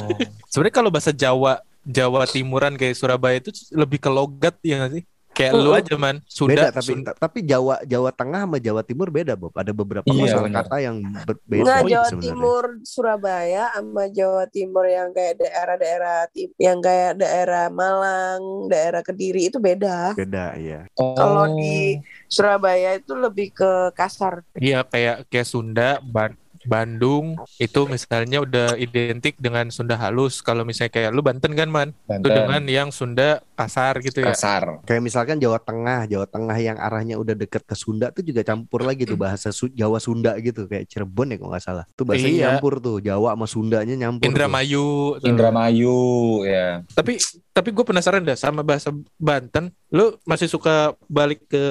Sebenarnya kalau bahasa Jawa Jawa Timuran kayak Surabaya itu lebih ke logat ya nggak sih? Kayak lu Uh-uh. aja man, beda Sunda, tapi Sunda. ta- tapi Jawa Jawa Tengah sama Jawa Timur beda Bob. Ada beberapa Iya, kosa benar. kata yang berbeda Nggak, sih Jawa sebenarnya. Timur Surabaya sama Jawa Timur yang kayak daerah-daerah yang kayak daerah Malang, daerah Kediri itu beda. Beda ya. Oh. Kalau di Surabaya itu lebih ke kasar. Iya kayak kayak Sunda, Ban- Bandung itu misalnya udah identik dengan Sunda halus. Kalau misalnya kayak lu Banten kan man, itu Banten. dengan yang Sunda kasar gitu ya. kasar. Kayak misalkan Jawa Tengah, Jawa Tengah yang arahnya udah deket ke Sunda tuh juga campur lagi tuh bahasa Su- Jawa Sunda gitu kayak Cirebon ya kalau nggak salah. Tuh bahasanya Iya. nyampur tuh Jawa sama Sundanya nyampur. Indramayu. tuh. Indramayu, ya. Tapi tapi gue penasaran dah sama bahasa Banten. Lu masih suka balik ke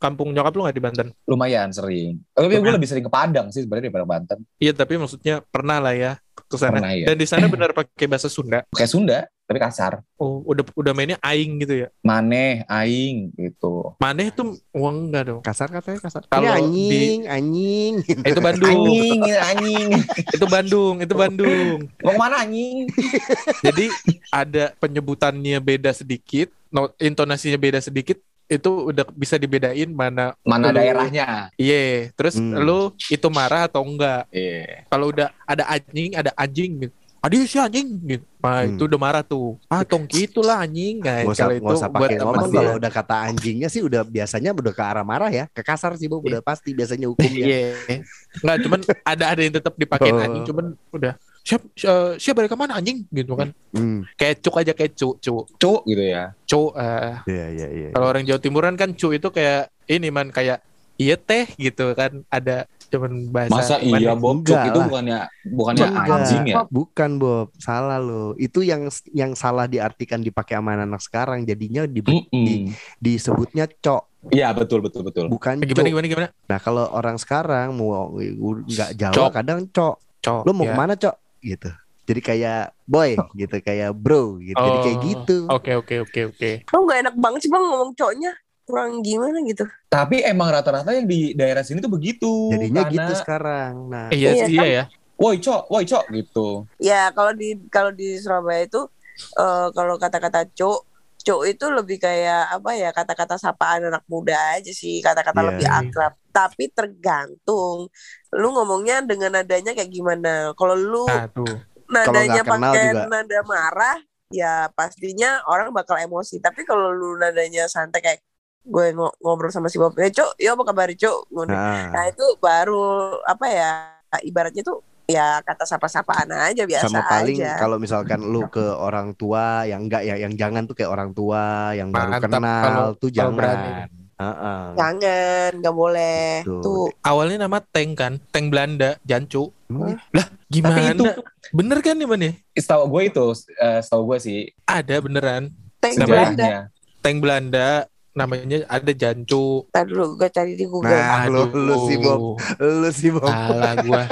kampung nyokap lu nggak di Banten? Lumayan sering. Tapi gue lebih sering ke Padang sih sebenarnya daripada Banten. Iya tapi maksudnya pernah lah ya ke sana. Iya. Dan di sana benar pakai bahasa Sunda. Kayak Sunda, tapi kasar. Oh, udah udah mainnya aing gitu ya. Maneh, aing gitu. Maneh tuh uang enggak dong. Kasar katanya kasar. Kalau anjing, anjing. Eh, itu Bandung. Anjing, anjing. itu Bandung, itu Bandung. Mau ke mana anjing? Jadi ada penyebutannya beda sedikit, no- intonasinya beda sedikit, itu udah bisa dibedain mana Mana Lu- daerahnya? Iya, terus Hmm. lu itu marah atau enggak? Iya. Kalau udah ada anjing, ada anjing gitu. Adi si anjing gitu. Nah, Hmm. itu udah marah tuh. Ah, tong gitulah anjing. Nah, Nggak usah, kalau nggak usah pakai buat ngomong temen kalau udah kata anjingnya sih udah biasanya udah ke arah marah ya ke kasar sih Bob udah pasti biasanya hukumnya Iya. Enggak, cuman ada ada yang tetap dipakein Oh. anjing, cuman udah siap eh, siap balik ke mana anjing gitu kan. hmm. Kayak cuk aja kayak cuk, cuk. Cuk gitu ya. Cuk eh, iya iya iya Kalau orang Jawa Timuran kan cu itu kayak ini man kayak iya teh gitu kan ada cuman bahasa Masa gimana iya ya? Bob Enggak Cuk itu lah. bukannya bukannya Enggak. anjing ya? bukan Bob salah lo itu yang yang salah diartikan dipakai sama anak sekarang jadinya di, Mm-mm. disebutnya cok Iya betul betul betul. bukan gimana cok gimana gimana nah kalau orang sekarang mau nggak Jawa Cok. kadang cok cok lo mau ya. ke mana cok gitu jadi kayak boy gitu kayak bro gitu jadi kayak Oh, gitu oke oke oke oke Lo nggak enak banget sih bang ngomong cowoknya kurang gimana gitu. Tapi emang rata-rata yang di daerah sini tuh begitu. jadinya karena, gitu sekarang nah iya Iya, sih iya ya Woi cok, woi cok gitu. Ya kalau di kalau di Surabaya itu eh, kalau kata-kata cok cok itu lebih kayak apa ya kata-kata sapaan anak muda aja sih kata-kata Iya. lebih akrab. Tapi tergantung lu ngomongnya dengan nadanya kayak gimana. Kalau lu nah tuh nadanya pakai nada marah ya pastinya orang bakal emosi tapi kalau lu nadanya santai kayak gue ngo- ngobrol sama si Bob. Eh cuk ya apa kabar cuk? Nah. Nah itu baru apa ya ibaratnya tuh ya kata sapa-sapaan aja biasa sama paling aja. kalau misalkan lu ke orang tua yang enggak ya yang jangan tuh kayak orang tua yang baru Mantap kenal kalau- tuh kalau jangan. berani. Heeh. jangan nggak boleh. Tuh. tuh. Awalnya nama Teng kan Teng Belanda Jancu. Emang lah gimana? Tapi itu bener kan nih man ya? Setahu gue itu, eh, setahu gue sih. Ada beneran Teng Namanya- Belanda. Teng Belanda namanya ada Jancu. Ntar dulu gue cari di Google. Nah, lu- lu sih, Bob. lu sih Bob. Salah gua.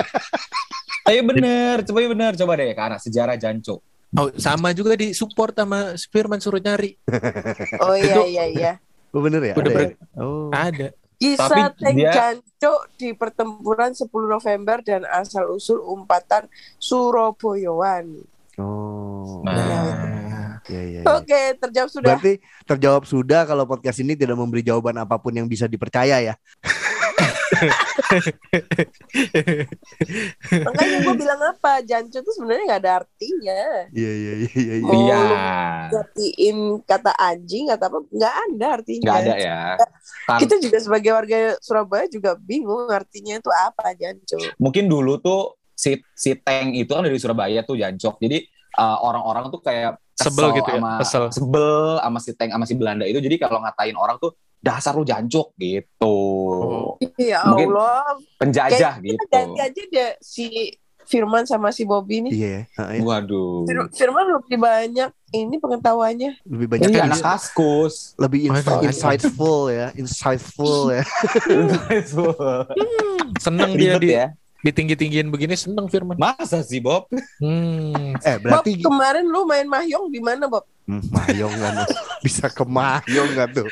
Ayo bener, coba ya bener, coba deh ke anak sejarah Janco. oh sama juga di support sama Firman suruh nyari. Oh iya iya iya. Oh, bener ya? Udah Ada ya? oh. Ada. Kisah Tapi Teng dia- Janco di pertempuran 10 November dan asal usul umpatan Surabayaan. oh. Nah, nah ya ya, ya. Oke, terjawab sudah. Berarti terjawab sudah kalau podcast ini tidak memberi jawaban apa pun yang bisa dipercaya ya. Makanya gue bilang apa? Jancu itu sebenarnya nggak ada artinya. Iya iya iya iya. iya. Oh, Iya, Ngertiin kata anjing kata apa? Nggak ada artinya. nggak ada ya. Kan, Kita juga sebagai warga Surabaya juga bingung artinya itu apa Jancu. mungkin dulu tuh si si Teng itu kan dari Surabaya tuh Jancok. Jadi eh, orang-orang tuh kayak kesel Sebel gitu ya, sama kesel. sebel sama si Teng sama si Belanda itu. Jadi kalau ngatain orang tuh dasar lu jancuk gitu. Ya Mungkin- Allah. Penjajah Kita gitu. ganti aja deh si Firman sama si Bobby nih. Iya, heeh, ya. Waduh. Fir- Firman lebih banyak ini pengetahuannya. lebih banyak Iya, yang anak kaskus. lebih Waduh. insightful ya, insightful ya. Seneng dia di, ya. Ditinggi-tinggiin begini seneng Firman. Masa sih Bob? Hmm. Eh, Bob, berarti kemarin lu main mahjong di mana, Bob? Hmm, Mayong kan. Bisa ke Mayong kan tuh.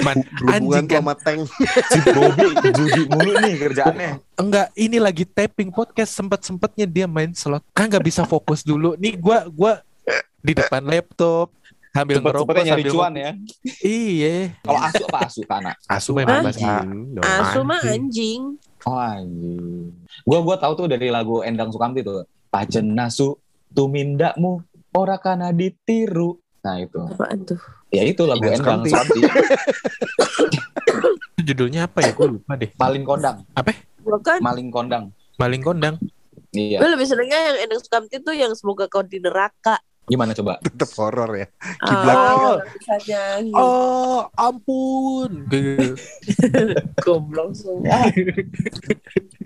Man, Berhubungan anjing kan. sama tank. Si Bobby judi mulu nih kerjaannya. Enggak, ini lagi taping podcast sempet-sempetnya dia main slot. Kan nggak bisa fokus dulu. Nih gua gua di depan laptop sambil ngerokok Cepet-cepetnya nyari sambil cuan ya. Iya. Kalau asu apa asu kana? Asu bahasa. Anjing. Asu mah anjing. Anjing. Oh anjing. Gua gua tahu tuh dari lagu Endang Sukamti tuh. Pajen nasu tumindakmu ora kana ditiru. Nah itu. Apaan tuh? Ya itu lagu Endang Sukamti. Judulnya apa ya? Gue lupa deh. Maling kondang. Gua kan Maling kondang. Maling kondang. Iya. gue lebih senengnya yang Endang Sukamti tuh yang semoga kau di neraka. Gimana coba? Tetep horor ya. Kiblat. Oh, bisa nyanyi. Oh, ampun. Gitu. Goblok semua.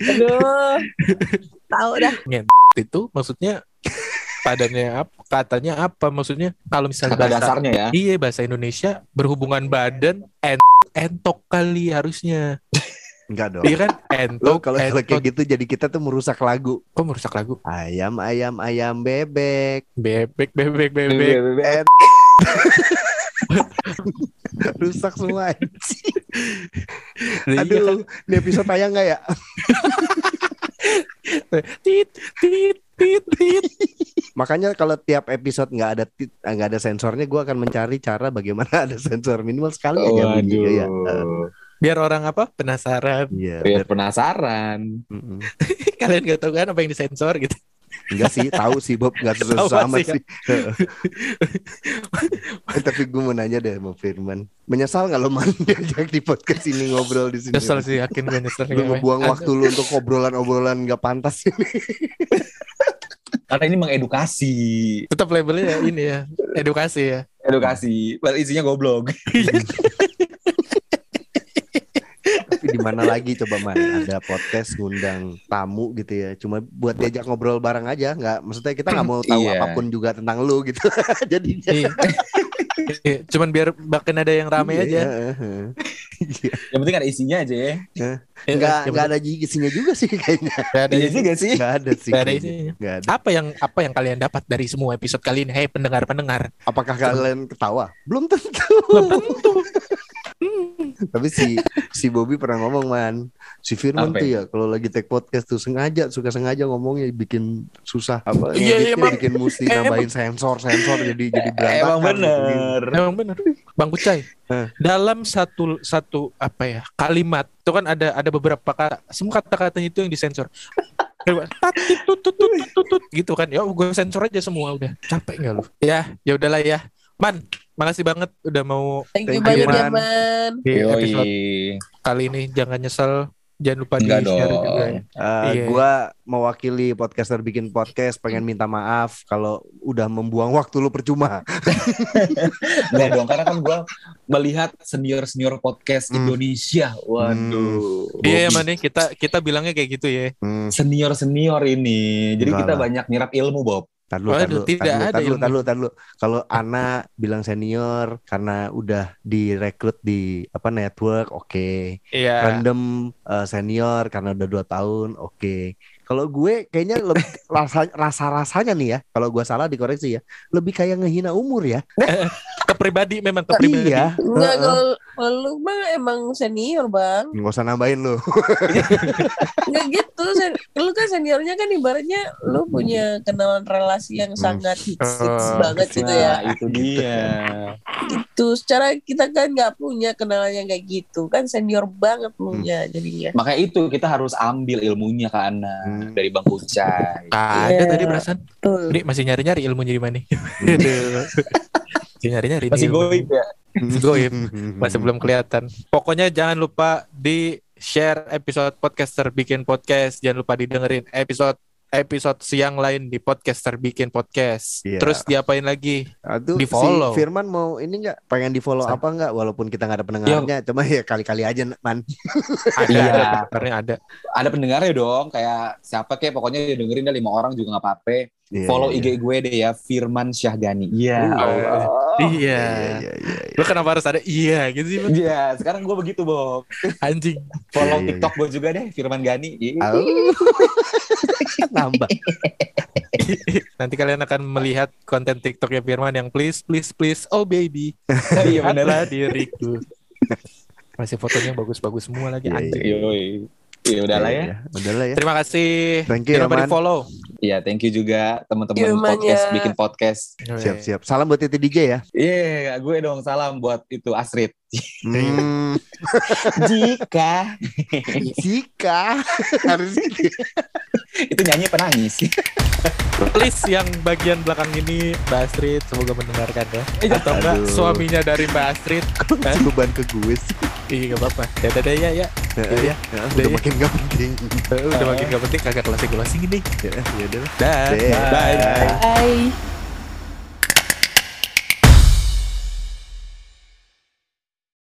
Aduh. Tahu dah. Itu maksudnya padannya apa? Katanya apa? Maksudnya kalau misalnya Kata bahasa dasarnya ya. Iya bahasa Indonesia berhubungan badan en entok kali harusnya. Enggak dong. Iya kan? Lo Entok. kalau kayak gitu jadi kita tuh merusak lagu. Kok merusak lagu? Ayam ayam ayam bebek. Bebek, bebek, bebek. Eh, rusak semua. Iya kan? Aduh, ini episode tayang nggak ya? Tit, tit, tit, tit. Makanya kalau tiap episode nggak ada tit- nggak ada sensornya, gue akan mencari cara bagaimana ada sensor minimal sekali aja bunyi Waduh. ya. Eh, Biar orang apa? Penasaran. Iya, Biar biar- penasaran. Kalian gak tahu kan apa yang disensor gitu. Enggak sih, tahu sih Bob, nggak susah amat sih, ya. sih. Eh, Tapi gue mau nanya deh sama Firman, menyesal nggak lo man diajak di podcast ini ngobrol di sini? Nyesel sih, yakin gue nyesel. Lu ngebuang waktu lu untuk obrolan-obrolan nggak pantas ini. Karena ini mengedukasi. Tetap labelnya ini ya, edukasi ya. Edukasi. Padahal isinya goblok. Tapi di mana lagi coba man ada podcast ngundang tamu gitu ya, cuma buat diajak ngobrol bareng aja, nggak maksudnya kita nggak mau tahu Iya. apa pun juga tentang lu gitu. Jadinya. Iya. Iya, Cuman biar makin ada yang rame Iya, aja. Iya. Yang penting ada isinya aja ya. Nggak Yang nggak ada isinya juga sih kayaknya. Nggak ada juga sih. Nggak ada sih. nggak ada isinya. Nggak ada. Apa yang apa yang kalian dapat dari semua episode kali ini? Hei pendengar-pendengar. Apakah kalian ketawa? Belum tentu. Belum tentu. Hmm. Tapi si si Bobby pernah ngomong man, si Firman Apa tuh ya kalau lagi take podcast tuh sengaja suka sengaja ngomongnya bikin susah apa Iya, iya, emang- bikin mesti nambahin sensor sensor jadi jadi berantakan. Emang gitu. bener. Emang bener. Bang Kucai. Hah. Dalam satu satu apa ya kalimat itu kan ada ada beberapa kata semua kata-katanya itu yang disensor. Kayak, tat, tit, tut, tut, tut, tut, tut, gitu kan ya gue sensor aja semua udah capek nggak lu ya ya udahlah ya man makasih banget udah mau Thank you banyak Man. ya, Man. di episode Yoi. kali ini jangan nyesel jangan lupa di Enggak share dong. juga ya. Eh, Iya. Gua mewakili podcaster bikin podcast pengen minta maaf kalau udah membuang waktu lu percuma. Enggak dong, karena kan gue melihat senior-senior podcast Hmm. Indonesia. Waduh. Iya Bobby. man ya kita kita bilangnya kayak gitu ya Hmm, Senior-senior ini. Jadi Enggak kita lah. banyak nyerap ilmu, Bob. Tar tar Waduh, dulu, tidak tar ada tar dulu, ilmu. tar dulu, tar dulu. Kalau Ana bilang senior karena udah direkrut di apa network, oke. iya Random eh, senior karena udah dua tahun, oke. Kalau gue kayaknya lebih rasa rasa rasanya nih ya, kalau gue salah dikoreksi ya, lebih kayak ngehina umur ya. ke pribadi memang ke pribadi Iya. Enggak, Heeh. kalau kalau lu bang emang senior bang. Nggak usah nambahin lu. Enggak gitu. sen- lu kan seniornya kan ibaratnya lu punya kenalan relasi yang Hmm. sangat hits, hits Oh, banget gitu ya. Nah, itu dia. Itu secara kita kan nggak punya kenalan yang kayak gitu. Kan senior banget punya jadinya. Makanya itu kita harus ambil ilmunya ke Ana Hmm. dari Bang Kucai. ada Iya. tadi perasaan ini masih nyari-nyari ilmunya di mana Aduh. masih nyari-nyari Masih nih ilmu. goib ya. Goib. masih belum kelihatan. Pokoknya jangan lupa di share episode podcaster bikin podcast. Jangan lupa didengerin episode episode siang lain di podcaster bikin podcast. Iya. Terus diapain lagi? Aduh, Di follow. Si Firman mau ini nggak pengen di follow Sa- apa nggak? Walaupun kita nggak ada pendengarnya, cuma ya kali-kali aja man. Ada, Iya. ada, pendengarnya ada. Ada pendengarnya dong, kayak siapa kayak pokoknya dengerin dah lima orang juga nggak apa-apa. Iya, Follow iya. IG gue deh ya, Firman Syahgani. Iya. Iya. Iya, iya, iya, iya. Lu kenapa harus ada iya gitu sih? Iya, sekarang gue begitu, Bob. Anjing. Follow Iya, iya, TikTok gue juga deh, Firman Gani. Iya. Nambah. Nanti kalian akan melihat konten TikToknya Firman yang please, please, please, oh baby. Iya bener. Lihatlah diriku. Masih fotonya bagus-bagus semua lagi Iya, anjing. Yoi. Ya udahlah ya. Iya, Udahlah ya. Terima kasih. Thank you, Jangan lupa di Man. follow. Iya, thank you juga teman-teman Ilmanya. podcast bikin podcast. Siap-siap. Salam buat Titi DJ ya. Iya, gue dong salam buat itu Astrid. Hmm, Jika jika harus gitu. itu nyanyi penangis. Please yang bagian belakang ini Mbak Astrid semoga mendengarkan ya. Atau enggak suaminya dari Mbak Astrid. Beban ke gue sih. Iya gak apa-apa. Ya ya ya. Ya, ya. ya, udah ya. makin gak penting. Udah makin gak penting kagak closing closing ini. Ya, ya udah. Dah. Deh. Bye. Bye.